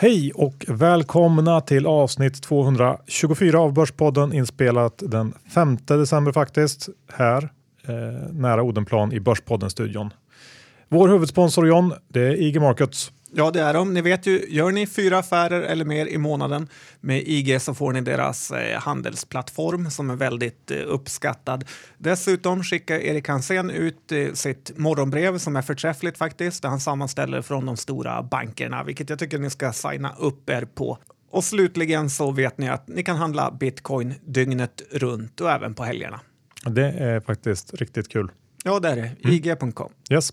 Hej och välkomna till avsnitt 224 av Börspodden inspelat den 5 december faktiskt här eh, nära Odenplan i Börspodden-studion. Vår huvudsponsor John, det är IG Markets. Ja, det är de. Ni vet ju, gör ni fyra affärer eller mer i månaden med IG så får ni deras eh, handelsplattform som är väldigt eh, uppskattad. Dessutom skickar Erik Hansén ut eh, sitt morgonbrev som är förträffligt faktiskt, där han sammanställer från de stora bankerna, vilket jag tycker ni ska signa upp er på. Och slutligen så vet ni att ni kan handla bitcoin dygnet runt och även på helgerna. Det är faktiskt riktigt kul. Ja, det är det. IG.com. Yes.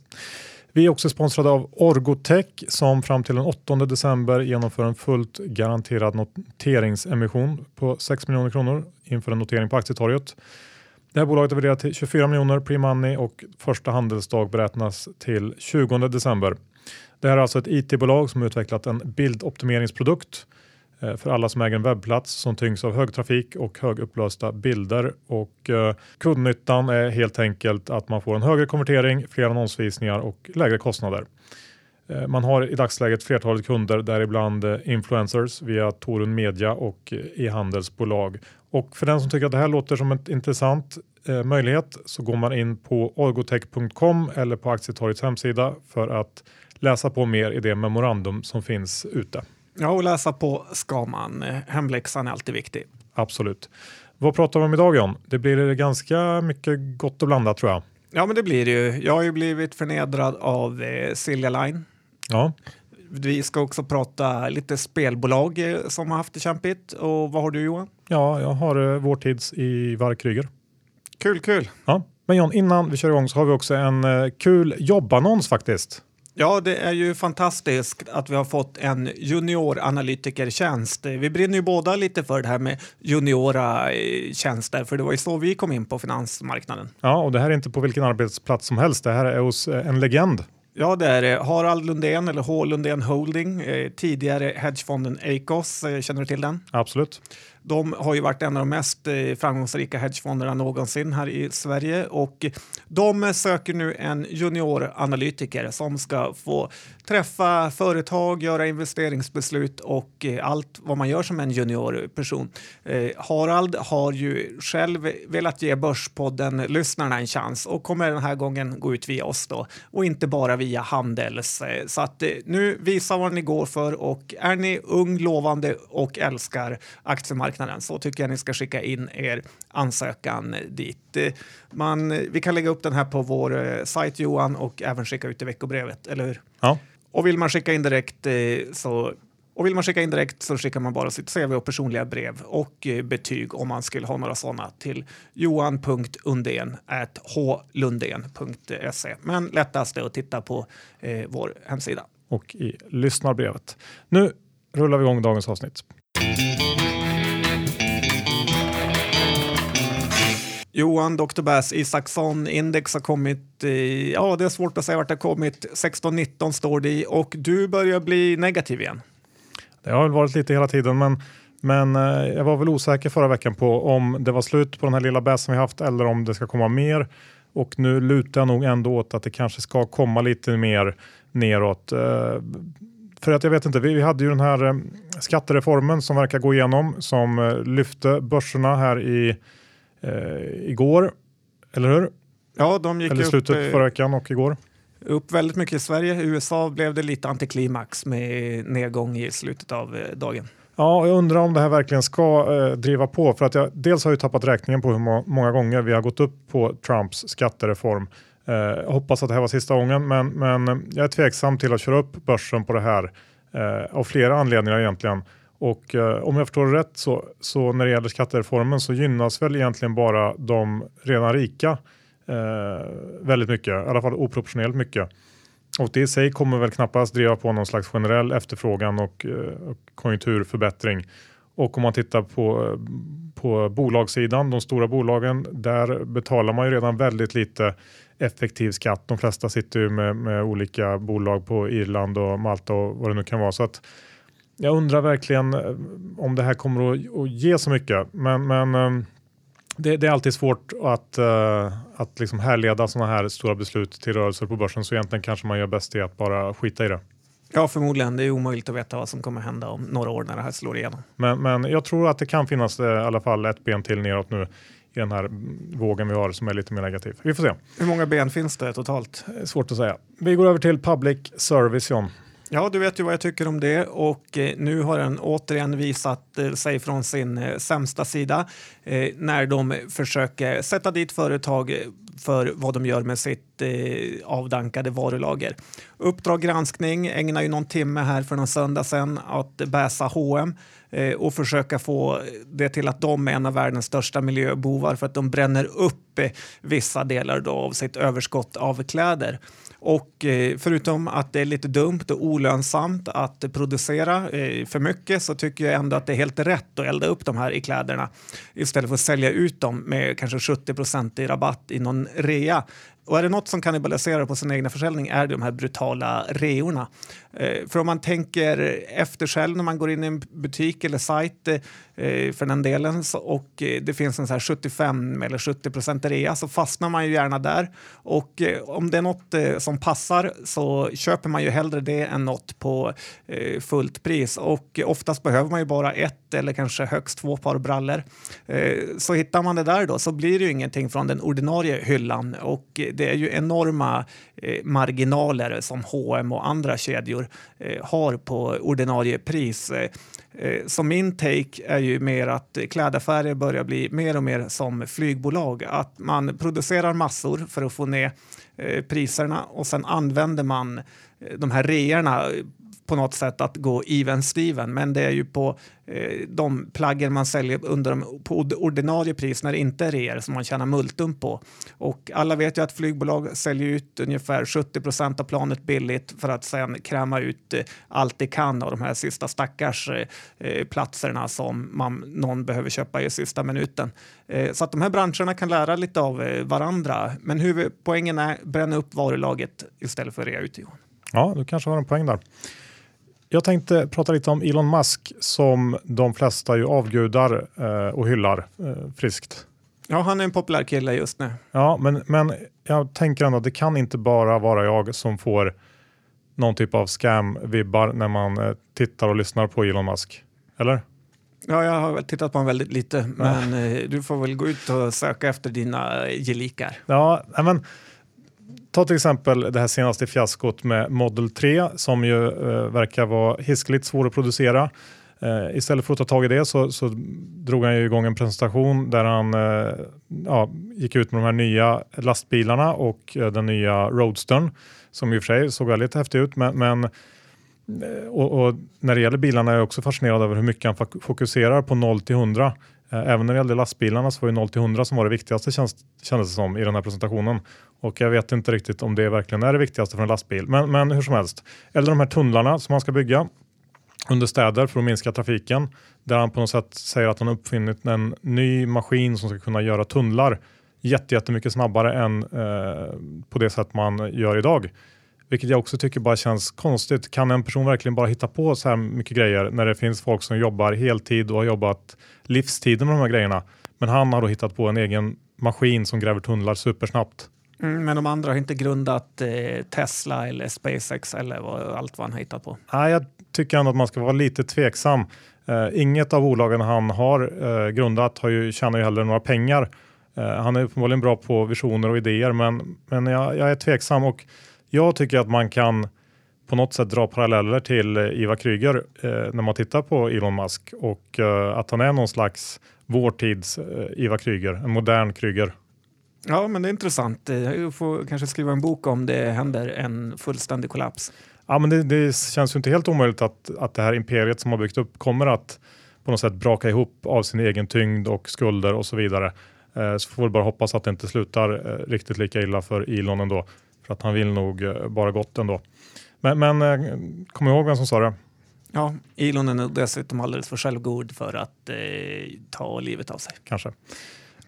Vi är också sponsrade av Orgotech som fram till den 8 december genomför en fullt garanterad noteringsemission på 6 miljoner kronor inför en notering på aktietorget. Det här bolaget är värderat till 24 miljoner pre-money och första handelsdag beräknas till 20 december. Det här är alltså ett IT-bolag som utvecklat en bildoptimeringsprodukt Eh, för alla som äger en webbplats som tyngs av hög trafik och högupplösta bilder. Och eh, kundnyttan är helt enkelt att man får en högre konvertering, fler annonsvisningar och lägre kostnader. Eh, man har i dagsläget flertalet kunder, däribland eh, influencers via Torun Media och eh, e-handelsbolag. Och för den som tycker att det här låter som en intressant eh, möjlighet så går man in på orgotech.com eller på Aktietorgets hemsida för att läsa på mer i det memorandum som finns ute. Ja, och läsa på ska man. Hemläxan är alltid viktig. Absolut. Vad pratar vi om idag John? Det blir ganska mycket gott och blandat tror jag. Ja, men det blir det ju. Jag har ju blivit förnedrad av eh, Silja Line. Ja. Vi ska också prata lite spelbolag eh, som har haft det kämpigt. Och vad har du Johan? Ja, jag har eh, vår tids i Kryger. Kul, kul. Ja. Men John, innan vi kör igång så har vi också en eh, kul jobbannons faktiskt. Ja, det är ju fantastiskt att vi har fått en junioranalytikertjänst. Vi brinner ju båda lite för det här med juniora eh, tjänster, för det var ju så vi kom in på finansmarknaden. Ja, och det här är inte på vilken arbetsplats som helst. Det här är hos eh, en legend. Ja, det är det. Harald Lundén, eller H. Lundén Holding, eh, tidigare hedgefonden Acos. Känner du till den? Absolut. De har ju varit en av de mest eh, framgångsrika hedgefonderna någonsin här i Sverige och de söker nu en junioranalytiker som ska få träffa företag, göra investeringsbeslut och eh, allt vad man gör som en juniorperson. Eh, Harald har ju själv velat ge Börspodden-lyssnarna en chans och kommer den här gången gå ut via oss då och inte bara via Handels. Så att nu visa vad ni går för och är ni ung, lovande och älskar aktiemarknaden marknaden så tycker jag ni ska skicka in er ansökan dit. Man, vi kan lägga upp den här på vår eh, sajt Johan och även skicka ut i veckobrevet, eller hur? Ja. Och vill man skicka in direkt så och vill man skicka in direkt så skickar man bara sitt CV och personliga brev och eh, betyg om man skulle ha några sådana till johan.undén.hlundén.se. Men lättast är att titta på eh, vår hemsida. Och i lyssnarbrevet. Nu rullar vi igång dagens avsnitt. Johan, Dr. Bass Isaksson, index har kommit, i, ja det är svårt att säga vart det har kommit, 16-19 står det i och du börjar bli negativ igen. Det har väl varit lite hela tiden men, men eh, jag var väl osäker förra veckan på om det var slut på den här lilla bäsen vi haft eller om det ska komma mer. Och nu lutar jag nog ändå åt att det kanske ska komma lite mer neråt. Eh, för att jag vet inte, vi, hade ju den här eh, skattereformen som verkar gå igenom som lyfte börserna här i eh, igår, eller hur? Ja, de gick eller upp, slutet eh, förra veckan och igår. Upp väldigt mycket i Sverige. I USA blev det lite antiklimax med nedgång i slutet av eh, dagen. Ja, jag undrar om det här verkligen ska eh, driva på för att jag dels har jag tappat räkningen på hur må många gånger vi har gått upp på Trumps skattereform. Eh, hoppas att det här var sista gången, men, men jag är tveksam till att köra upp börsen på det här eh, av flera anledningar egentligen. Och eh, om jag förstår det rätt så, så när det gäller skattereformen så gynnas väl egentligen bara de redan rika eh, väldigt mycket, i alla fall oproportionerligt mycket. Och det i sig kommer väl knappast driva på någon slags generell efterfrågan och, eh, och konjunkturförbättring. Och om man tittar på, eh, på bolagssidan, de stora bolagen, där betalar man ju redan väldigt lite effektiv skatt. De flesta sitter ju med, med olika bolag på Irland och Malta och vad det nu kan vara. Så att jag undrar verkligen eh, om det här kommer att, ge så mycket. Men, men eh, det, det, är alltid svårt att, uh, att liksom härleda sådana här stora beslut till rörelser på börsen så egentligen kanske man gör bäst i att bara skita i det. Ja, förmodligen. Det är omöjligt att veta vad som kommer hända om några år när det här slår igenom. Men, men jag tror att det kan finnas eh, i alla fall ett ben till neråt nu i den här vågen vi har som är lite mer negativ. Vi får se. Hur många ben finns det totalt? Svårt att säga. Vi går över till public service John. Ja, du vet ju vad jag tycker om det och eh, nu har den återigen visat eh, sig från sin eh, sämsta sida när de försöker sätta dit företag för vad de gör med sitt avdankade varulager. Uppdrag granskning ägnar ju någon timme här för någon söndag sedan att bäsa H&M Eh, och försöka få det till att de är en av världens största miljöbovar för att de bränner upp eh, vissa delar av sitt överskott av kläder. Och eh, förutom att det är lite dumt och olönsamt att producera för mycket så tycker jag ändå att det är helt rätt att elda upp de här i kläderna istället för att sälja ut dem med kanske 70 i rabatt i någon rea. Och är det något som kannibaliserar på sin egna försäljning är det de här brutala reorna. Eh, för om man tänker efter själv när man går in i en butik eller sajt eh, Eh, för den delen och eh, det finns en så här 75 eller 70 procent rea så fastnar man ju gärna där. Och eh, om det är något som passar så köper man ju hellre det än något på fullt pris. Och oftast behöver man ju bara ett eller kanske högst två par brallor. så hittar man det där då så blir det ju ingenting från den ordinarie hyllan och det är ju enorma marginaler som H&M och andra kedjor har på ordinarie pris. Så min take är ju mer att klädaffärer börjar bli mer och mer som flygbolag. Att man producerar massor för att få ner eh, priserna och sen använder man eh, de här reorna på något sätt att gå even steven men det är ju på eh, de plaggen man säljer under de, på ordinarie pris när det inte är reor som man tjänar multum på. Och alla vet ju att flygbolag säljer ut ungefär 70 procent av planet billigt för att sen kräma ut eh, allt det kan av de här sista stackars eh, platserna som man, någon behöver köpa i sista minuten. Eh, så att de här branscherna kan lära lite av eh, varandra. Men huvudpoängen är bränna upp varulaget istället för rea ut. Johan. Ja, du kanske har en poäng där. Jag tänkte prata lite om Elon Musk som de flesta ju avgudar eh, och hyllar eh, friskt. Ja, han är en populär kille just nu. Ja, men, men jag tänker ändå att det kan inte bara vara jag som får någon typ av scam-vibbar när man eh, tittar och lyssnar på Elon Musk. Eller? Ja, jag har tittat på honom väldigt lite, men ja. du får väl gå ut och söka efter dina gelikar. Ja, men Ta till exempel det här senaste fiaskot med Model 3 som ju eh, verkar vara hiskeligt svår att producera. Eh, istället för att ta tag i det så, så drog han ju igång en presentation där han eh, ja, gick ut med de här nya lastbilarna och eh, den nya Roadstern som i och för sig såg väldigt häftig ut. Men, men eh, och, och, när det gäller bilarna är jag också fascinerad över hur mycket han fokuserar på 0 till 100. Eh, även när det gällde lastbilarna så var ju 0 till 100 som var det viktigaste känns, kändes det som i den här presentationen. Och jag vet inte riktigt om det verkligen är det viktigaste för en lastbil. Men, men hur som helst. Eller de här tunnlarna som man ska bygga under städer för att minska trafiken. Där han på något sätt säger att han uppfunnit en ny maskin som ska kunna göra tunnlar jättemycket snabbare än eh, på det sätt man gör idag. Vilket jag också tycker bara känns konstigt. Kan en person verkligen bara hitta på så här mycket grejer när det finns folk som jobbar heltid och har jobbat livstiden med de här grejerna. Men han har då hittat på en egen maskin som gräver tunnlar supersnabbt. Mm, men de andra har inte grundat eh, Tesla eller SpaceX eller vad, allt vad han har hittat på? Nej, jag tycker ändå att man ska vara lite tveksam. Eh, inget av bolagen han har eh, grundat har ju, tjänar ju heller några pengar. Eh, han är uppenbarligen bra på visioner och idéer men, men jag, jag är tveksam och jag tycker att man kan på något sätt dra paralleller till eh, Iva Kryger eh, när man tittar på Elon Musk och eh, att han är någon slags vår tids eh, Iva Kryger, en modern Kryger. Ja, men det är intressant. Jag får kanske skriva en bok om det händer en fullständig kollaps. Ja, men det, det känns ju inte helt omöjligt att, att det här imperiet som har byggt upp kommer att på något sätt braka ihop av sin egen tyngd och skulder och så vidare. Eh, så får vi bara hoppas att det inte slutar eh, riktigt lika illa för Elon ändå. För att han vill nog eh, bara gott ändå. Men, men eh, kom ihåg vem som sa det. Ja, Elon är dessutom alldeles för självgod för att eh, ta livet av sig. Kanske.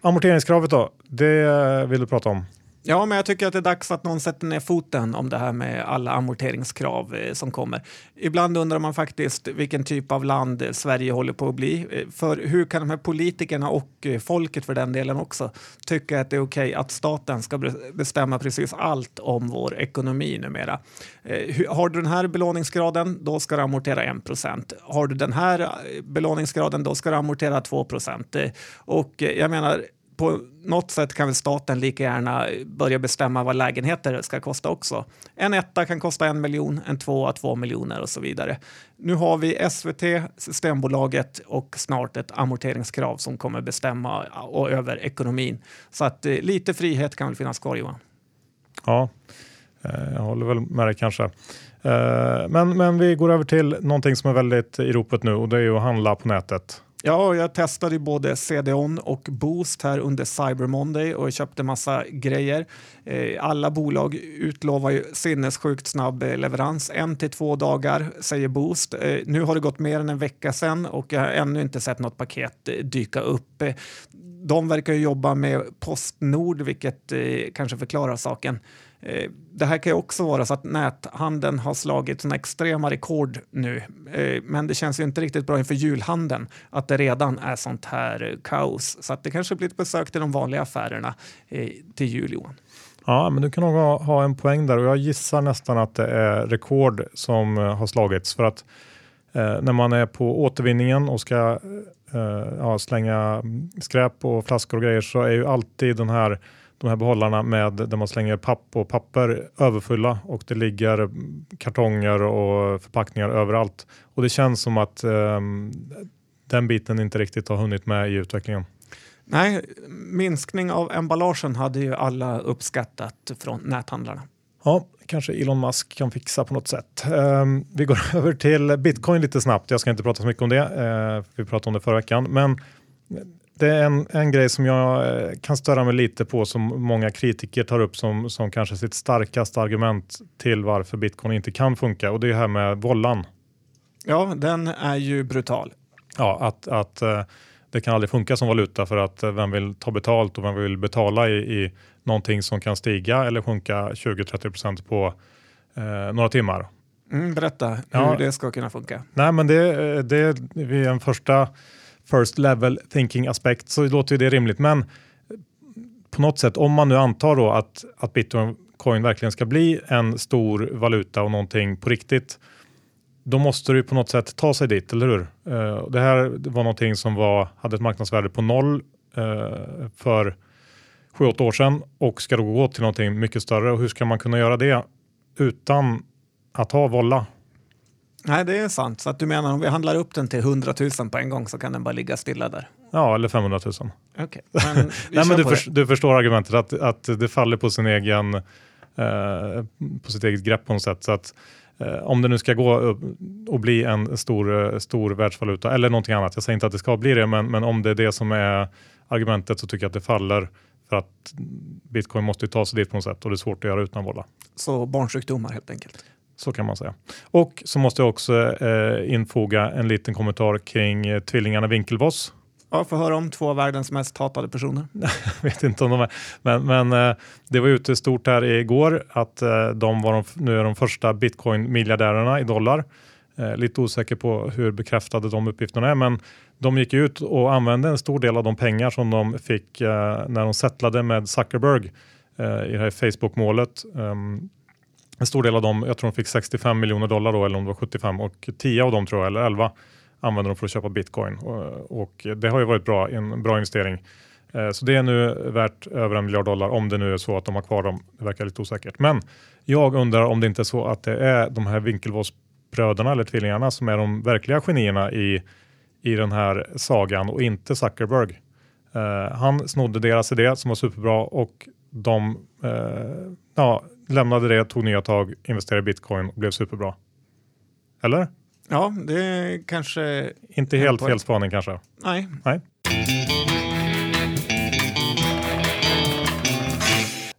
Amorteringskravet då, det vill du prata om? Ja, men jag tycker att det är dags att någon sätter ner foten om det här med alla amorteringskrav eh, som kommer. Ibland undrar man faktiskt vilken typ av land eh, Sverige håller på att bli. Eh, för hur kan de här politikerna och folket för den delen också tycka att det är okej okay att staten ska bestämma precis allt om vår ekonomi numera? Har du den här belåningsgraden, då ska du amortera 1 procent. Har du den här belåningsgraden, då ska du amortera 2 procent. Och jag menar, på något sätt kan väl staten lika gärna börja bestämma vad lägenheter ska kosta också. En etta kan kosta en miljon, en tvåa två miljoner och så vidare. Nu har vi SVT, Systembolaget och snart ett amorteringskrav som kommer bestämma och över ekonomin. Så att eh, lite frihet kan väl finnas kvar Johan. Ja, eh, jag håller väl med dig kanske. Eh, men, men vi går över till någonting som är väldigt i ropet nu och det är ju att handla på nätet. Ja, jag testade både CDON och Boost här under Cyber Monday och köpte massa grejer. Eh, alla bolag utlovar ju sinnessjukt snabb eh, leverans, en till två dagar säger Boost. Eh, nu har det gått mer än en vecka sedan och jag har ännu inte sett något paket dyka upp. De verkar jobba med Postnord, vilket kanske förklarar saken. Eh, det här kan ju också vara så att näthandeln har slagit såna extrema rekord nu, eh, men det känns ju inte riktigt bra inför julhandeln att det redan är sånt här eh, kaos. Så att det kanske blir ett besök till de vanliga affärerna till jul, Johan. Ja, men du kan nog ha, ha, en poäng där och jag gissar nästan att det är rekord som har slagits för att eh, när man är på återvinningen och ska eh, ja, slänga skräp och flaskor och grejer så är ju alltid den här de här behållarna med där man slänger papp och papper överfulla och det ligger kartonger och förpackningar överallt. Och det känns som att um, den biten inte riktigt har hunnit med i utvecklingen. Nej, minskning av emballagen hade ju alla uppskattat från näthandlarna. Ja, kanske Elon Musk kan fixa på något sätt. Um, vi går över till bitcoin lite snabbt. Jag ska inte prata så mycket om det. Uh, vi pratade om det förra veckan, men det är en, en grej som jag eh, kan störa mig lite på som många kritiker tar upp som, som kanske sitt starkaste argument till varför bitcoin inte kan funka och det är här med vollan. Ja, den är ju brutal. Ja, att, att eh, det kan aldrig funka som valuta för att eh, vem vill ta betalt och vem vill betala i, i någonting som kan stiga eller sjunka 20-30% på eh, några timmar. Mm, berätta hur ja, det ska kunna funka. Nej, men det, det är en första first level thinking aspekt så låter ju det rimligt. Men på något sätt, om man nu antar då att, att bitcoin verkligen ska bli en stor valuta och någonting på riktigt, då måste du på något sätt ta sig dit, eller hur? Uh, det här var någonting som var, hade ett marknadsvärde på noll uh, för 7-8 år sedan och ska då gå till någonting mycket större. Och hur ska man kunna göra det utan att ha volla? Nej, det är sant. Så att du menar om vi handlar upp den till 100 000 på en gång så kan den bara ligga stilla där? Ja, eller 500 000. Okay. Men, Nej, men du, för, du, förstår argumentet att, att det faller på sin egen eh, på sitt eget grepp på något sätt. Så att, eh, om det nu ska gå upp och bli en stor, stor världsvaluta eller någonting annat. Jag säger inte att det ska bli det, men, men om det är det som är argumentet så tycker jag att det faller för att bitcoin måste ta sig dit på något sätt och det är svårt att göra utan volla. Så barnsjukdomar helt enkelt? Så kan man säga. Och så måste jag också eh, infoga en liten kommentar kring eh, tvillingarna Winkelvoss. Ja, få höra om två av världens mest hatade personer. jag vet inte om de är, men, men eh, det var ute stort här igår att eh, de var de, nu är de första bitcoin-miljardärerna i dollar. Eh, lite osäker på hur bekräftade de uppgifterna är, men de gick ut och använde en stor del av de pengar som de fick eh, när de settlade med Zuckerberg eh, i det här Facebook-målet. En stor del av dem, jag tror de fick 65 miljoner dollar då, eller om det var 75 och 10 av dem tror jag, eller 11 använder de för att köpa bitcoin och, och det har ju varit bra, en bra investering. Eh, så det är nu värt över en miljard dollar om det nu är så att de har kvar dem. Det verkar lite osäkert. Men jag undrar om det inte är så att det är de här Winklevoss-bröderna eller tvillingarna som är de verkliga genierna i, i den här sagan och inte Zuckerberg. Uh, han snodde deras idé som var superbra och de uh, ja, lämnade det, tog nya tag, investerade i bitcoin och blev superbra. Eller? Ja, det kanske... Inte helt fel spaning kanske? Nej. Nej.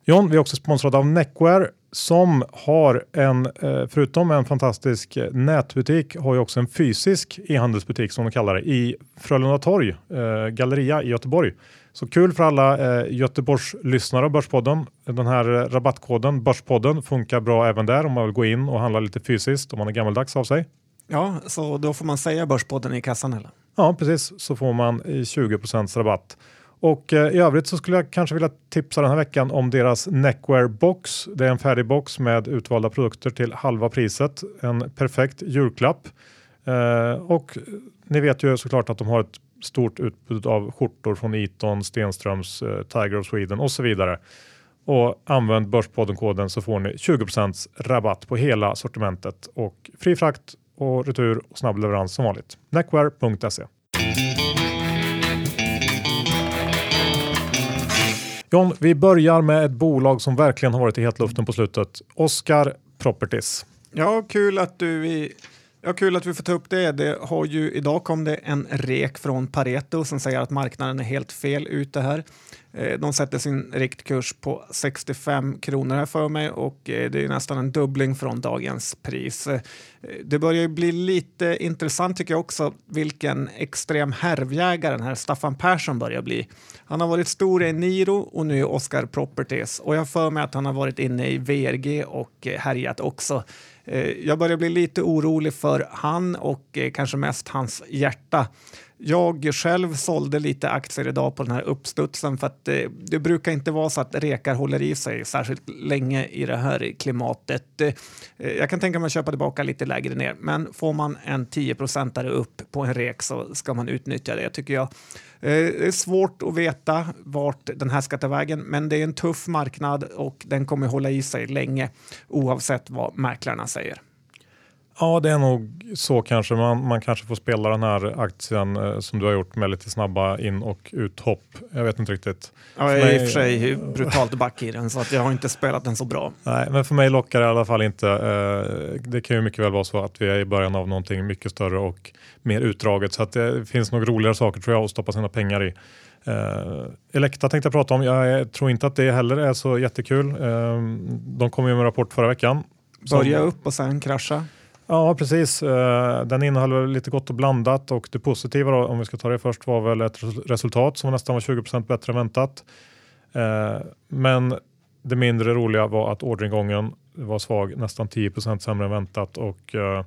John, vi är också sponsrade av Neckware som har en, eh, förutom en fantastisk nätbutik, har ju också en fysisk e-handelsbutik som de kallar det i Frölunda Torg, eh, Galleria i Göteborg. Så kul för alla eh, Göteborgs lyssnare av Börspodden. Den här rabattkoden Börspodden funkar bra även där om man vill gå in och handla lite fysiskt om man är gammaldags av sig. Ja, så då får man säga Börspodden i kassan eller? Ja, precis. Så får man 20 rabatt. Och eh, i övrigt så skulle jag kanske vilja tipsa den här veckan om deras Neckwear box. Det är en färdig box med utvalda produkter till halva priset. En perfekt julklapp. Eh, och ni vet ju såklart att de har ett stort utbud av skjortor från Eton, Stenströms, eh, Tiger of Sweden och så vidare. Och använd Börspodden-koden så får ni 20% rabatt på hela sortimentet och fri frakt och retur och snabb leverans som vanligt. Neckwear.se John, vi börjar med ett bolag som verkligen har varit i hetluften på slutet. Oscar Properties. Ja, kul att du Ja, kul att vi får ta upp det. det har ju, idag kom det en rek från Pareto som säger att marknaden är helt fel ute här. Eh, de sätter sin riktkurs på 65 kronor här för mig och eh, det är nästan en dubbling från dagens pris. Eh, det börjar ju bli lite intressant tycker jag också vilken extrem härvjägare den här Staffan Persson börjar bli. Han har varit stor i Niro och nu i Oscar Properties och jag har för mig att han har varit inne i VRG och härjat också. Eh, jag börjar bli lite orolig för han och eh, kanske mest hans hjärta. Jag själv sålde lite aktier idag på den här uppstudsen för att det, det, brukar inte vara så att rekar håller i sig särskilt länge i det här klimatet. Eh, eh, jag kan tänka mig att köpa tillbaka lite lägre ner, men får man en 10 procentare upp på en rek så ska man utnyttja det tycker jag. Det är svårt att veta vart den här ska ta vägen, men det är en tuff marknad och den kommer hålla i sig länge oavsett vad mäklarna säger. Ja, det är nog så kanske. Man, man kanske får spela den här aktien eh, som du har gjort med lite snabba in och uthopp. Jag vet inte riktigt. Ja, jag är i och för sig brutalt back i den så att jag har inte spelat den så bra. Nej, men för mig lockar det i alla fall inte. Eh, det kan ju mycket väl vara så att vi är i början av någonting mycket större och mer utdraget så att det finns nog roligare saker tror jag att stoppa sina pengar i. Uh, Elekta tänkte jag prata om. Jag tror inte att det heller är så jättekul. Uh, de kom ju med en rapport förra veckan. Börja upp och sen krascha. Ja, precis. Eh, den innehöll lite gott och blandat och det positiva, då, om vi ska ta det först, var väl ett resultat som nästan var 20% bättre än väntat. Eh, men det mindre roliga var att orderingången var svag, nästan 10 sämre än väntat och eh,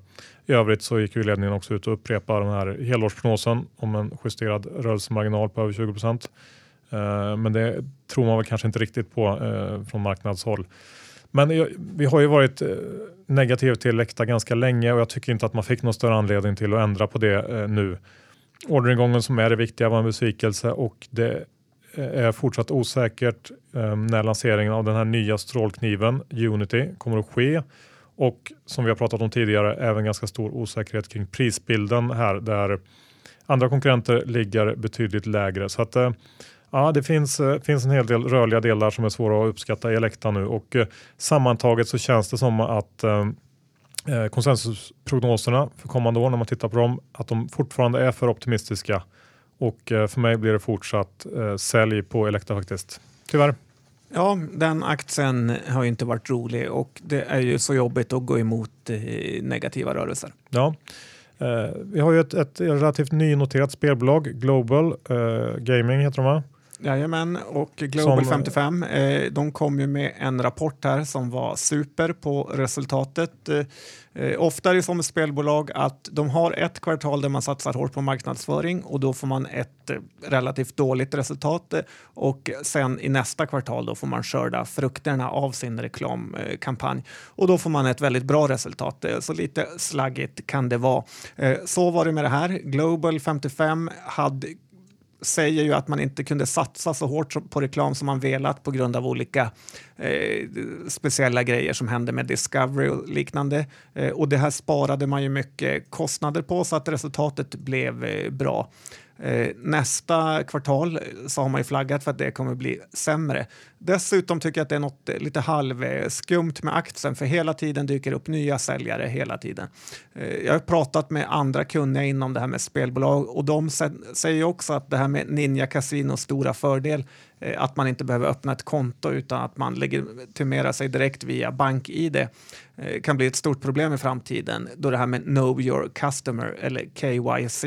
i övrigt så gick ju ledningen också ut och upprepade den här helårsprognosen om en justerad rörelsemarginal på över 20% Men det tror man väl kanske inte riktigt på från marknadshåll. Men vi har ju varit eh, negativ till Läkta ganska länge och jag tycker inte att man fick någon större anledning till att ändra på det eh, nu. Orderingången som är det viktiga var en besvikelse och det eh, är fortsatt osäkert när lanseringen av den här nya strålkniven Unity kommer att ske och som vi har pratat om tidigare även ganska stor osäkerhet kring prisbilden här där andra konkurrenter ligger betydligt lägre. Så att Ja, det finns, eh, finns en hel del rörliga delar som är svåra att uppskatta i Elekta nu och eh, sammantaget så känns det som att eh, konsensusprognoserna för kommande år när man tittar på dem, att de fortfarande är för optimistiska och eh, för mig blir det fortsatt sälj på Elekta faktiskt. Tyvärr. Ja, den aktien har ju inte varit rolig och det är ju så jobbigt att gå emot negativa rörelser. Ja. vi har ju ett, ett relativt nynoterat spelbolag, Global Gaming heter de va? Jajamän, och Global som, 55, eh, de kom ju med en rapport här som var super på resultatet. Eh, ofta är det som ett spelbolag att de har ett kvartal där man satsar hårt på marknadsföring och då får man ett eh, relativt dåligt resultat och sen i nästa kvartal då får man skörda frukterna av sin reklamkampanj och då får man ett väldigt bra resultat. Eh, så lite slaggigt kan det vara. Eh, så var det med det här. Global 55 hade säger ju att man inte kunde satsa så hårt på reklam som man velat på grund av olika eh, speciella grejer som hände med Discovery och liknande. Eh, och det här sparade man ju mycket kostnader på så att resultatet blev eh, bra. Eh, nästa kvartal eh, så har man ju flaggat för att det kommer bli sämre. Dessutom tycker jag att det är något eh, lite halvskumt med aktien för hela tiden dyker upp nya säljare hela tiden. Jag har pratat med andra kunniga inom det här med spelbolag och de säger också att det här med Ninja Casinos stora fördel Eh, att man inte behöver öppna ett konto utan att man legitimerar sig direkt via BankID eh, kan bli ett stort problem i framtiden då det här med Know your customer eller KYC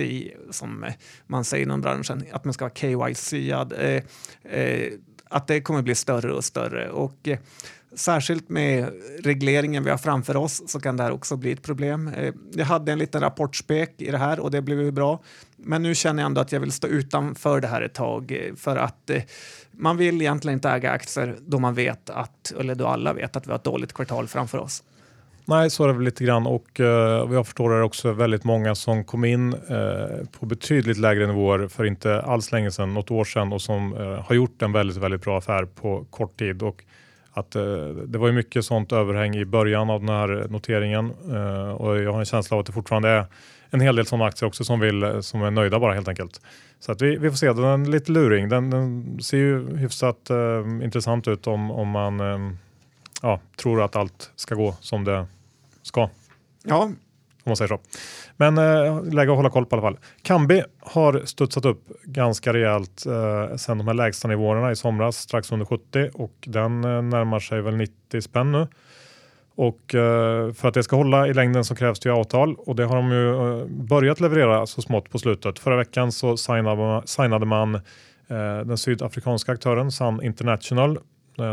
som man säger inom branschen, att man ska vara KYC-ad, eh, eh att det kommer bli större och större. Och eh, Särskilt med regleringen vi har framför oss så kan det här också bli ett problem. Eh, jag hade en liten rapportspek i det här och det blev ju bra. Men nu känner jag ändå att jag vill stå utanför det här ett tag eh, för att eh, man vill egentligen inte äga aktier då man vet att, eller då alla vet att vi har ett dåligt kvartal framför oss. Nej, så är det väl lite grann och uh, vad jag förstår är det också väldigt många som kom in uh, på betydligt lägre nivåer för inte alls länge sedan, något år sedan och som uh, har gjort en väldigt, väldigt bra affär på kort tid. Och att, eh, det var ju mycket sånt överhäng i början av den här noteringen och jag har en känsla av att det fortfarande är en hel del sådana aktier också som, vill, som är nöjda bara helt enkelt. Så att vi, vi får se, den är lite luring. Den, den ser ju hyfsat intressant ut om, om man ja, tror att allt ska gå som det ska. Ja, om man säger så. Men eh, läge att hålla koll på i alla fall. Kambi har studsat upp ganska rejält eh, sen de här lägsta nivåerna i somras, strax under 70 och den eh, närmar sig väl 90 spänn nu. Och eh, för att det ska hålla i längden så krävs det ju avtal och det har de ju eh, börjat leverera så smått på slutet. Förra veckan så signade, signade man eh, den sydafrikanska aktören Sun International.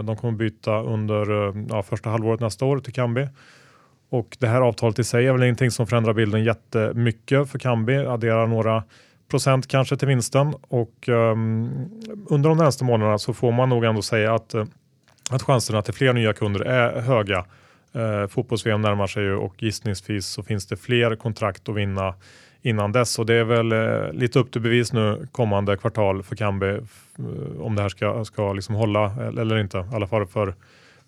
de kommer byta under ja, första halvåret nästa år till Kambi och det här avtalet i sig är väl ingenting som förändrar bilden jättemycket för Kambi, adderar några procent kanske till vinsten. Och um, under de närmaste månaderna så får man nog ändå säga att, eh, att chanserna till fler nya kunder är höga. Uh, Fotbolls-VM närmar sig ju och gissningsvis så finns det fler kontrakt att vinna innan dess. Och det är väl uh, lite upp till bevis nu kommande kvartal för Kambi uh, om det här ska, ska liksom hålla eller inte, i alla fall för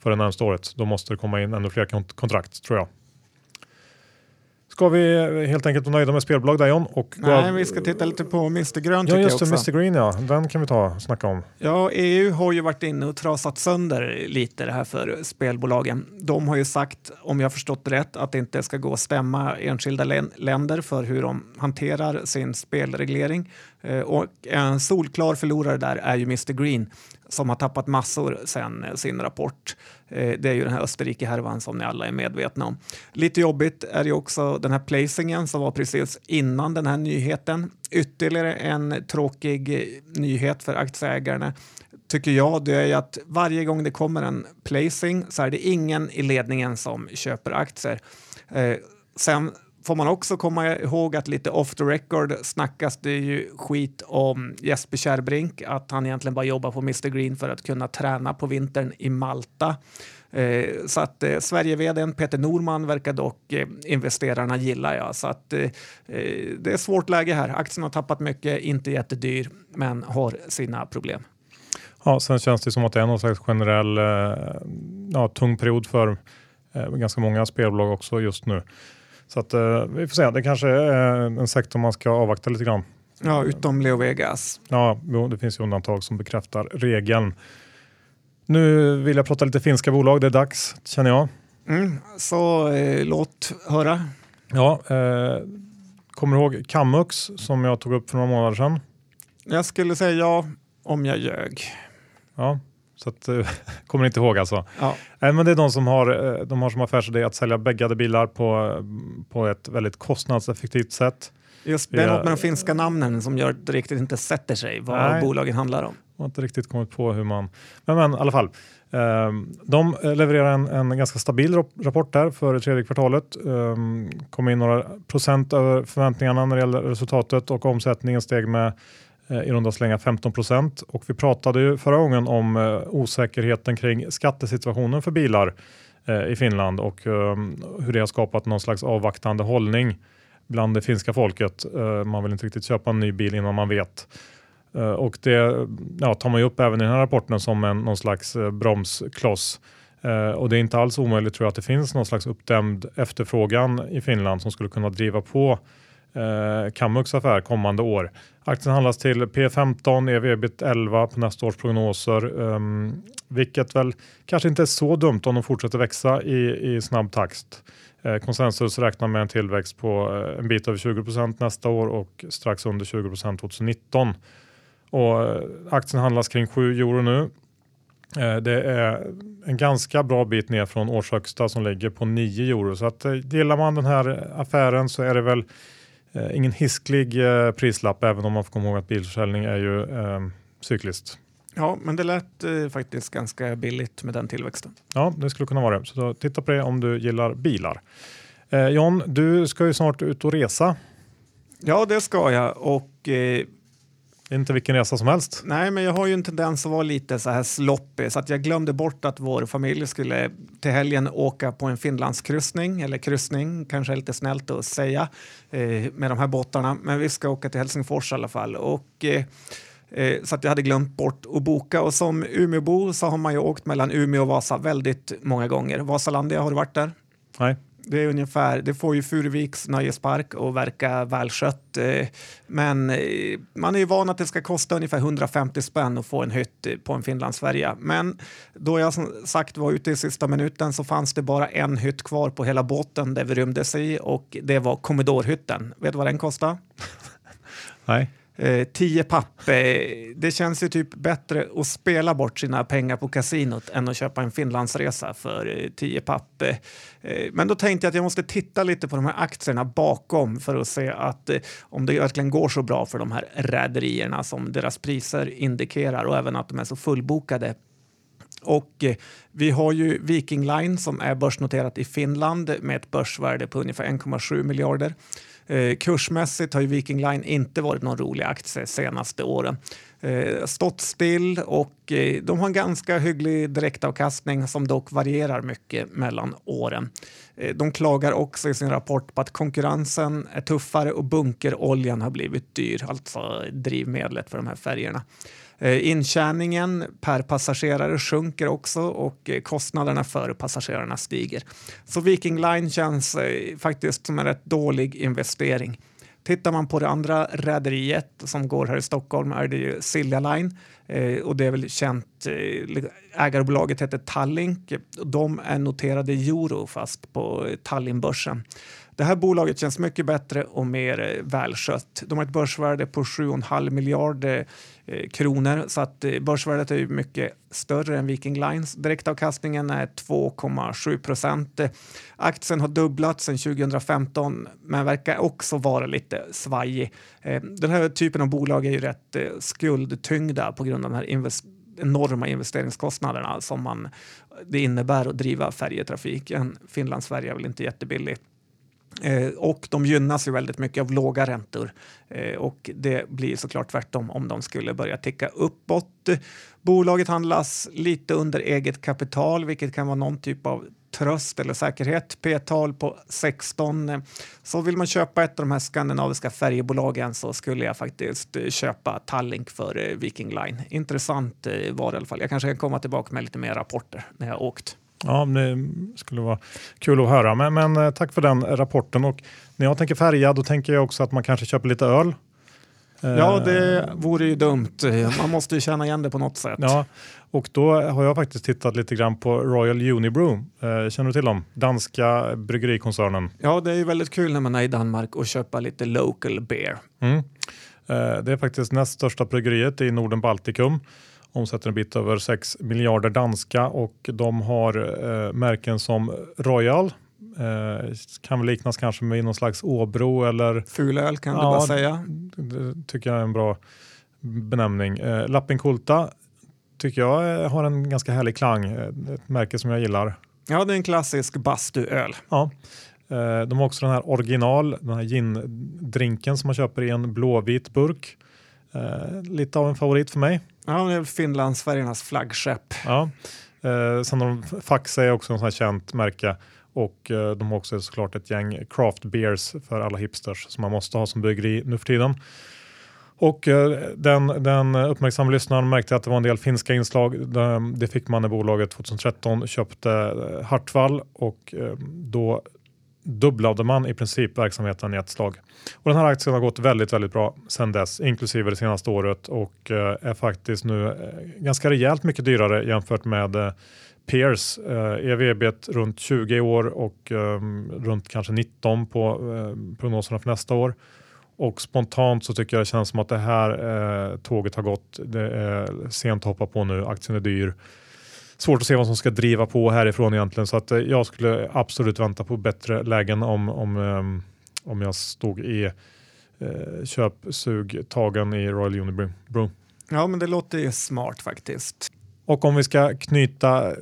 för det närmaste året. Då måste det komma in ännu fler kontrakt tror jag. Ska vi helt enkelt vara nöjda med spelbolag Dion? Och Nej, vi ska titta lite på Mr Grön. Ja, just det, Mr Green ja. Den kan vi ta och snacka om. Ja, EU har ju varit inne och trasat sönder lite det här för spelbolagen. De har ju sagt, om jag förstått rätt, att det inte ska gå att stämma enskilda länder för hur de hanterar sin spelreglering. Eh, och en solklar förlorare där är ju Mr Green som har tappat massor sen eh, sin rapport. Eh, det är ju den här Österrike-härvan som ni alla är medvetna om. Lite jobbigt är ju också den här placingen som var precis innan den här nyheten. Ytterligare en tråkig nyhet för aktieägarna tycker jag, det är att varje gång det kommer en placing så är det ingen i ledningen som köper aktier. Eh, sen får man också komma ihåg att lite off the record snackas det ju skit om Jesper Kärrbrink, att han egentligen bara jobbar på Mr Green för att kunna träna på vintern i Malta. Eh, så att eh, Sverige-vdn Peter Norman verkar dock eh, investerarna gilla. Ja. Så att eh, eh, det är svårt läge här. Aktien har tappat mycket, inte jättedyr, men har sina problem. Ja, sen känns det som att det är någon slags generell eh, ja, tung period för eh, ganska många spelbolag också just nu. Så att, eh, vi får se, det kanske är en sektor man ska avvakta lite grann. Ja, utom Leo Vegas. Ja, det finns ju undantag som bekräftar regeln. Nu vill jag prata lite finska bolag, det är dags känner jag. Mm, så eh, låt höra. Ja, eh, kommer du ihåg Kamux som jag tog upp för några månader sedan? Jag skulle säga ja om jag ljög. Ja, så att, eh, kommer inte ihåg alltså. Ja. Nej, men det är de som har, eh, de har som affärsidé att sälja bäggade bilar på, på ett väldigt kostnadseffektivt sätt. Just det är något med de finska namnen som gör att det riktigt inte sätter sig vad Nej. bolagen handlar om. Jag har inte riktigt kommit på hur man... Men, men i alla fall. Um, de levererar en, en, ganska stabil rapport där för tredje kvartalet. Um, kom in några procent över förväntningarna när det gäller resultatet och omsättningen steg med Eh, Eh, i runda slänga 15 procent. Och vi pratade ju förra gången om eh, osäkerheten kring skattesituationen för bilar eh, i Finland och ehm, hur det har skapat någon slags avvaktande hållning bland det finska folket. Man vill inte riktigt köpa en ny bil innan man vet. Och det ja, tar man ju upp även i den här rapporten som en, någon slags bromskloss. Och det är inte alls omöjligt tror jag att det finns någon slags uppdämd efterfrågan i Finland som skulle kunna driva på eh, Kamux affär kommande år. Aktien handlas till P15, ev ebit 11 på nästa års prognoser, um, vilket väl kanske inte är så dumt om de fortsätter växa i, i snabb takt. Eh, konsensus räknar med en tillväxt på eh, en bit över 20% nästa år och strax under 20% 2019. Och eh, aktien handlas kring 7 euro nu. Eh, det är en ganska bra bit ner från årshögsta som ligger på 9 euro. Så att gillar man den här affären så är det väl ingen hisklig prislapp även om man får komma ihåg att bilförsäljning är ju eh, cykliskt. Ja, men det lät eh, faktiskt ganska billigt med den tillväxten. Ja, det skulle kunna vara det. Så då, titta på det om du gillar bilar. Eh, John, du ska ju snart ut och resa. Ja, det ska jag. Och, eh, inte vilken resa som helst. Nej, men jag har ju en tendens att vara lite så här sloppig så att jag glömde bort att vår familj skulle till helgen åka på en Finlandskryssning eller kryssning, kanske är lite snällt att säga eh, med de här båtarna. Men vi ska åka till Helsingfors i alla fall och eh, Eh, så att jag hade glömt bort att boka. Och som Umeåbo så har man ju åkt mellan Umeå och Vasa väldigt många gånger. Vasalandia, har du varit där? Nej. Det är ungefär, det får ju Furuviks nöjespark att verka välskött. Eh, men eh, man är ju van att det ska kosta ungefär 150 spänn att få en hytt eh, på en Finlandsfärja. Men då jag som sagt var ute i sista minuten så fanns det bara en hytt kvar på hela båten där vi rymdes i och det var Commodorhytten. Vet du vad den kostade? Nej. Eh, tio papper. Det känns ju typ bättre att spela bort sina pengar på kasinot än att köpa en Finlandsresa för eh, tio papp. Eh, men då tänkte jag att jag måste titta lite på de här aktierna bakom för att se att eh, om det verkligen går så bra för de här rederierna som deras priser indikerar och även att de är så fullbokade och eh, vi har ju Viking Line som är börsnoterat i Finland med ett börsvärde på ungefär 1,7 miljarder. Eh, kursmässigt har ju Viking Line inte varit någon rolig aktie senaste åren. Eh, stått still och eh, de har en ganska hygglig direktavkastning som dock varierar mycket mellan åren. Eh, de klagar också i sin rapport på att konkurrensen är tuffare och bunkeroljan har blivit dyr, alltså drivmedlet för de här färgerna. Eh, intjäningen per passagerare sjunker också och eh, kostnaderna för passagerarna stiger. Så Viking Line känns eh, faktiskt som en rätt dålig investering. Tittar man på det andra rederiet som går här i Stockholm är det ju Silja Line Eh, och det är väl känt. Eh, ägarbolaget heter Tallink. De är noterade i euro fast på Tallinnbörsen. Det här bolaget känns mycket bättre och mer eh, välskött. De har ett börsvärde på 7,5 miljarder eh, kronor så att börsvärdet är mycket större än Viking Lines. Direktavkastningen är 2,7 procent. Aktien har dubblats sedan 2015 men verkar också vara lite svajig. Den här typen av bolag är ju rätt skuldtyngda på grund av de här invest enorma investeringskostnaderna som man, det innebär att driva färjetrafiken. Finland-Sverige är väl inte jättebilligt. Eh, och de gynnas ju väldigt mycket av låga räntor eh, och det blir såklart tvärtom om de skulle börja ticka uppåt. Bolaget handlas lite under eget kapital, vilket kan vara någon typ av tröst eller säkerhet. P-tal på 16. Så vill man köpa ett av de här skandinaviska färjebolagen så skulle jag faktiskt eh, köpa Tallink för eh, Viking Line. Intressant eh, var det i alla fall. Jag kanske kan komma tillbaka med lite mer rapporter när jag åkt. Ja, det skulle vara kul att höra. Men, men tack för den rapporten. Och när jag tänker färja, då tänker jag också att man kanske köper lite öl. Ja, eh, det vore ju dumt. Man måste ju känna igen det på något sätt. Ja, och då har jag faktiskt tittat lite grann på Royal Unibrew. Eh, känner du till dem? Danska bryggerikoncernen. Ja, det är ju väldigt kul när man är i Danmark och köpa lite local beer. Mm. Det är faktiskt näst största bryggeriet i Norden Baltikum omsätter en bit över 6 miljarder danska och de har eh, märken som Royal, eh, kan väl liknas kanske med någon slags Åbro eller Fulöl kan ja, du bara säga. Det tycker jag är en bra benämning. Eh, Lappinkulta tycker jag eh, har en ganska härlig klang, eh, ett märke som jag gillar. Ja, det är en klassisk bastuöl. Ja. Eh, de har också den här original, den här gin-drinken som man köper i en blåvit burk. Lite av en favorit för mig. Ja, det är Finlandsfärgernas flaggskepp. Ja. Eh, sen har de Faxe är också en sån här känt märke och eh, de har också såklart ett gäng craft beers för alla hipsters som man måste ha som bryggeri nu för tiden. Och eh, den, den uppmärksamma lyssnaren märkte att det var en del finska inslag. Det, fick man när bolaget 2013 köpte eh, Hartwall och eh, då dubblade man i princip verksamheten i ett slag. Och den här aktien har gått väldigt, väldigt bra sedan dess, inklusive det senaste året och eh, är faktiskt nu eh, ganska rejält mycket dyrare jämfört med peers. Eh, EV-ebit runt 20 i år och eh, runt kanske 19 på eh, prognoserna för nästa år. Och spontant så tycker jag det känns som att det här eh, tåget har gått. Det är sent att hoppa på nu, aktien är dyr. Svårt att se vad som ska driva på härifrån egentligen så att eh, jag skulle absolut vänta på bättre lägen om, om, eh, om jag stod i eh, köpsugtagen i Royal Unibrew. Ja, men det låter ju smart faktiskt. Och om vi ska knyta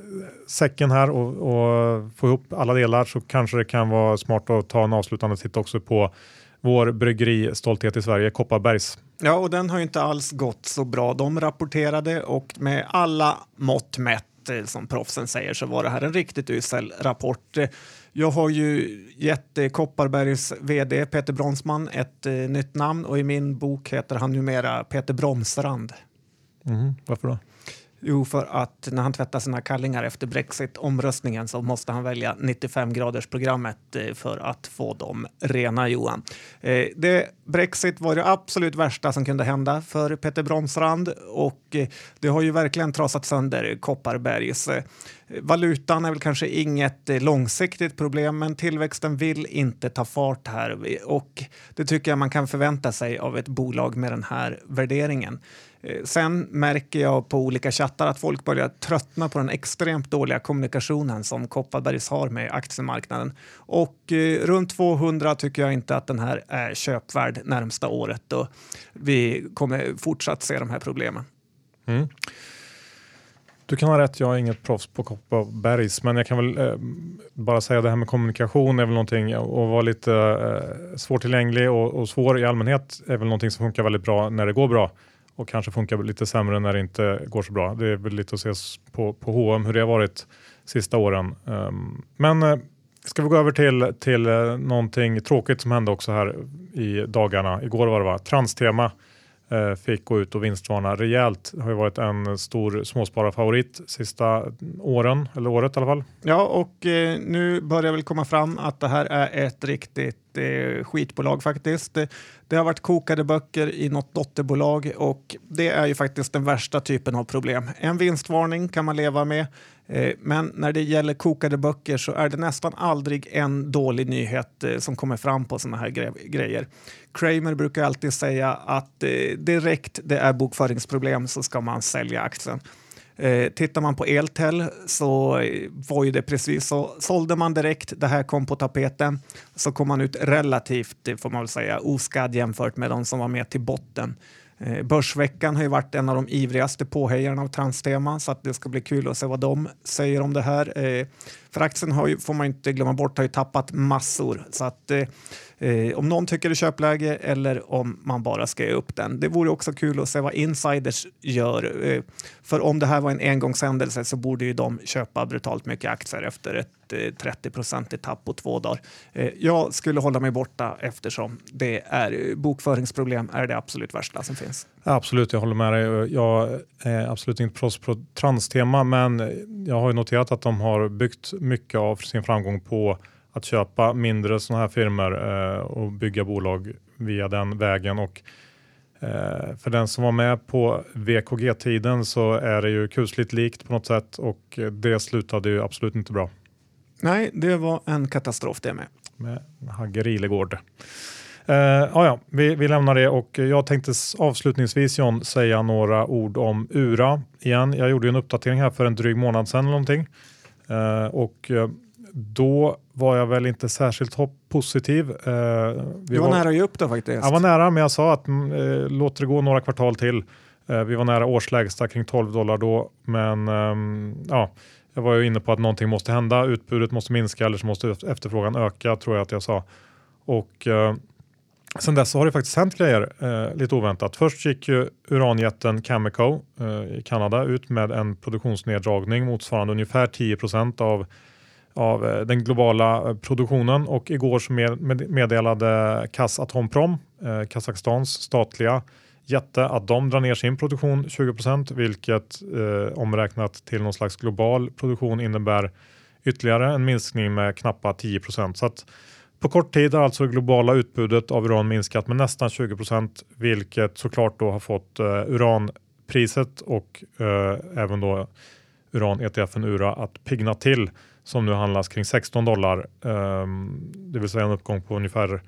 säcken här och, och, få ihop alla delar så kanske det kan vara smart att ta en avslutande titt också på vår bryggeristolthet i Sverige, Kopparbergs. Ja, och den har ju inte alls gått så bra. De rapporterade och med alla mått mätt, eh, som proffsen säger, så var det här en riktigt usel rapport. Jag har ju gett eh, Kopparbergs vd Peter Bromsman ett eh, nytt namn och i min bok heter han numera Peter Bromsrand. Mm, varför då? Jo, för att när han tvättar sina kallingar efter Brexit-omröstningen så måste han välja 95-gradersprogrammet eh, för att få dem rena, Johan. Eh, det, Brexit var det absolut värsta som kunde hända för Peter Bromsrand och eh, det har ju verkligen trasat sönder Kopparbergs. Valutan är väl kanske inget långsiktigt problem, men tillväxten vill inte ta fart här och det tycker jag man kan förvänta sig av ett bolag med den här värderingen. Eh, sen märker jag på olika chattar att folk börjar tröttna på den extremt dåliga kommunikationen som Kopparbergs har med aktiemarknaden. Och eh, runt 200 tycker jag inte att den här är köpvärd närmsta året och vi kommer fortsatt se de här problemen. Mm. Du kan ha rätt, jag är inget proffs på Kopparbergs, men jag kan väl eh, bara säga det här med kommunikation är väl någonting och vara lite eh, svårtillgänglig och, och svår i allmänhet är väl någonting som funkar väldigt bra när det går bra och kanske funkar lite sämre när det inte går så bra. Det är väl lite att se på, på H&M hur det har varit sista åren. Um, men uh, ska vi gå över till, till uh, någonting tråkigt som hände också här i dagarna. Igår var det va? Transtema Eh, fick gå ut och vinstvarna rejält. Det har ju varit en stor småspararfavorit sista åren, eller året i alla fall. Ja, och eh, nu börjar väl komma fram att det här är ett riktigt eh, skitbolag faktiskt. Det, det, har varit kokade böcker i något dotterbolag och det är ju faktiskt den värsta typen av problem. En vinstvarning kan man leva med, Eh, men när det gäller kokade böcker så är det nästan aldrig en dålig nyhet eh, som kommer fram på sådana här gre grejer. Kramer brukar alltid säga att eh, direkt det är bokföringsproblem så ska man sälja aktien. Eh, tittar man på Eltel så var ju det precis så. Sålde man direkt, det här kom på tapeten, så kom man ut relativt, får man väl säga, oskadd jämfört med de som var med till botten. Eh, Börsveckan har ju varit en av de ivrigaste påhejarna av Transtema så att det ska bli kul att se vad de säger om det här. Eh, för aktien har ju, får man inte glömma bort, har ju tappat massor. Så att eh, eh, om någon tycker det är köpläge eller om man bara ska ge upp den. Det vore också kul att se vad insiders gör. Eh, för om det här var en engångshändelse så borde ju de köpa brutalt mycket aktier efter ett eh, 30-procentigt tapp på två dagar. Eh, jag skulle hålla mig borta eftersom det är eh, bokföringsproblem är det absolut värsta som finns. Absolut, jag håller med dig. Jag är absolut inte proffs på transtema, men jag har noterat att de har byggt mycket av sin framgång på att köpa mindre sådana här firmor eh, och bygga bolag via den vägen. Och, eh, för den som var med på VKG-tiden så är det ju kusligt likt på något sätt och det slutade ju absolut inte bra. Nej, det var en katastrof det med. Med Hagge Rilegård. Uh, ah, ja, vi, vi lämnar det och jag tänkte avslutningsvis John säga några ord om URA igen. Jag gjorde en uppdatering här för en dryg månad sedan eller någonting. Uh, och uh, då var jag väl inte särskilt positiv. Eh, vi du var, var nära att ge upp då faktiskt. Jag var nära, men jag sa att eh, låt det gå några kvartal till. Eh, vi var nära årslägsta kring 12 dollar då, men eh, ja, jag var ju inne på att någonting måste hända. Utbudet måste minska eller så måste efterfrågan öka, tror jag att jag sa. Och eh, Sen dess har det faktiskt hänt grejer eh, lite oväntat. Först gick ju uranjätten Cameco eh, i Kanada ut med en produktionsneddragning motsvarande ungefär 10 av av eh, den globala eh, produktionen och igår så meddelade Kazatomprom, eh, Kazakstans statliga jätte, att de drar ner sin produktion 20% vilket eh, omräknat till någon slags global produktion innebär ytterligare en minskning med knappa 10 Så att på kort tid har alltså det globala utbudet av uran minskat med nästan 20 procent vilket såklart då har fått eh, uranpriset och eh, även då uran-ETFen URA att pigna till som nu handlas kring 16 dollar, eh, det vill säga en uppgång på ungefär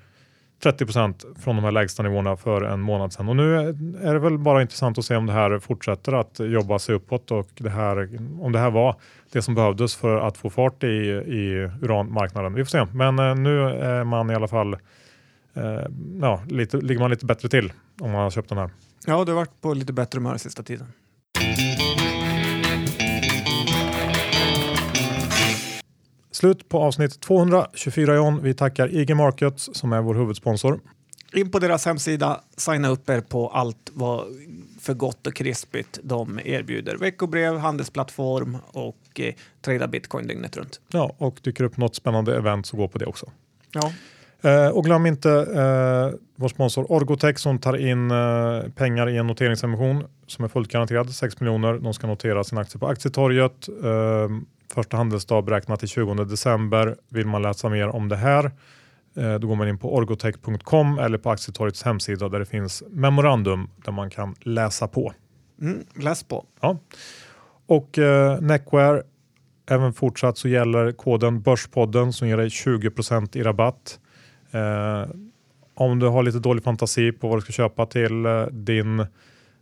30% från de här lägsta nivåerna för en månad sedan. Och nu är det väl bara intressant att se om det här fortsätter att jobba sig uppåt och det här, om det här var det som behövdes för att få fart i, i uranmarknaden. Vi får se, men eh, nu är man i alla fall eh, ja, lite, ligger man lite bättre till om man har köpt den här. Ja, du har varit på lite bättre humör sista tiden. Slut på avsnitt 224 John. Vi tackar IG Markets som är vår huvudsponsor. In på deras hemsida, signa upp er på allt vad för gott och krispigt de erbjuder. Veckobrev, handelsplattform och eh, trada bitcoin dygnet runt. Ja, och dyker upp något spännande event så gå på det också. Ja. Eh, och glöm inte eh, vår sponsor Orgotech som tar in eh, pengar i en noteringsemission som är fullt garanterad 6 miljoner. De ska notera sin aktie på aktietorget. Eh, Första handelsdag beräknat till 20 december. Vill man läsa mer om det här eh, då går man in på orgotech.com eller på Aktietorgets hemsida där det finns memorandum där man kan läsa på. Mm, läs på. Ja. Och eh, Neckwear, även fortsatt så gäller koden Börspodden som ger dig 20 i rabatt. Eh, om du har lite dålig fantasi på vad du ska köpa till eh, din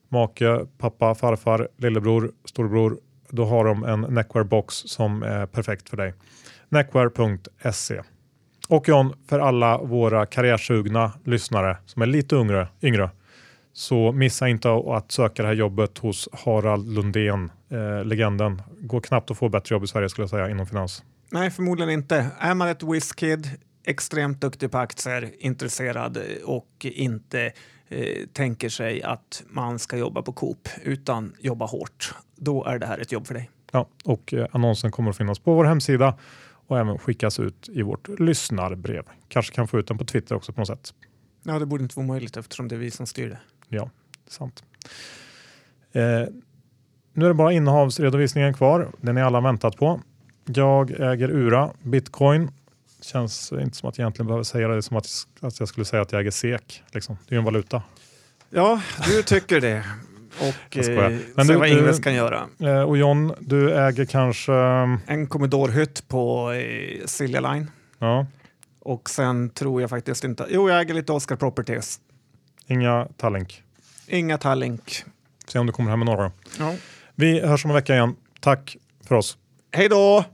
make, pappa, farfar, lillebror, storebror då har de en Neckwear box som är perfekt för dig. Neckwear.se. Och John, för alla våra karriärsugna lyssnare som är lite yngre, yngre så missa inte att söka det här jobbet hos Harald Lundén, eh, legenden. Går knappt att få bättre jobb i Sverige skulle jag säga inom finans. Nej, förmodligen inte. Är man ett whiskid, extremt duktig på aktier, intresserad och inte eh, tänker sig att man ska jobba på Coop utan jobba hårt, då är det här ett jobb för dig. Ja, och eh, annonsen kommer att finnas på vår hemsida och även skickas ut i vårt lyssnarbrev. Kanske kan få ut den på Twitter också på något sätt. Ja, det borde inte vara möjligt eftersom det är vi som styr det. Ja, det är sant. Eh, nu är det bara innehavsredovisningen kvar. Den är alla väntat på. Jag äger URA, bitcoin. Känns inte som att jag egentligen behöver säga det. Det är som att, att jag skulle säga att jag äger SEK. Liksom. Det är ju en valuta. Ja, du tycker det. Och eh, Men se vad Ingves kan göra. Eh, och John, du äger kanske... En Commodore-hytt på eh, Silja Line. Ja. Och sen tror jag faktiskt inte... Jo, jag äger lite Oscar Properties. Inga Tallink? Inga Tallink. Se om du kommer hem med några. Ja. Vi hörs om en vecka igen. Tack för oss. Hej då!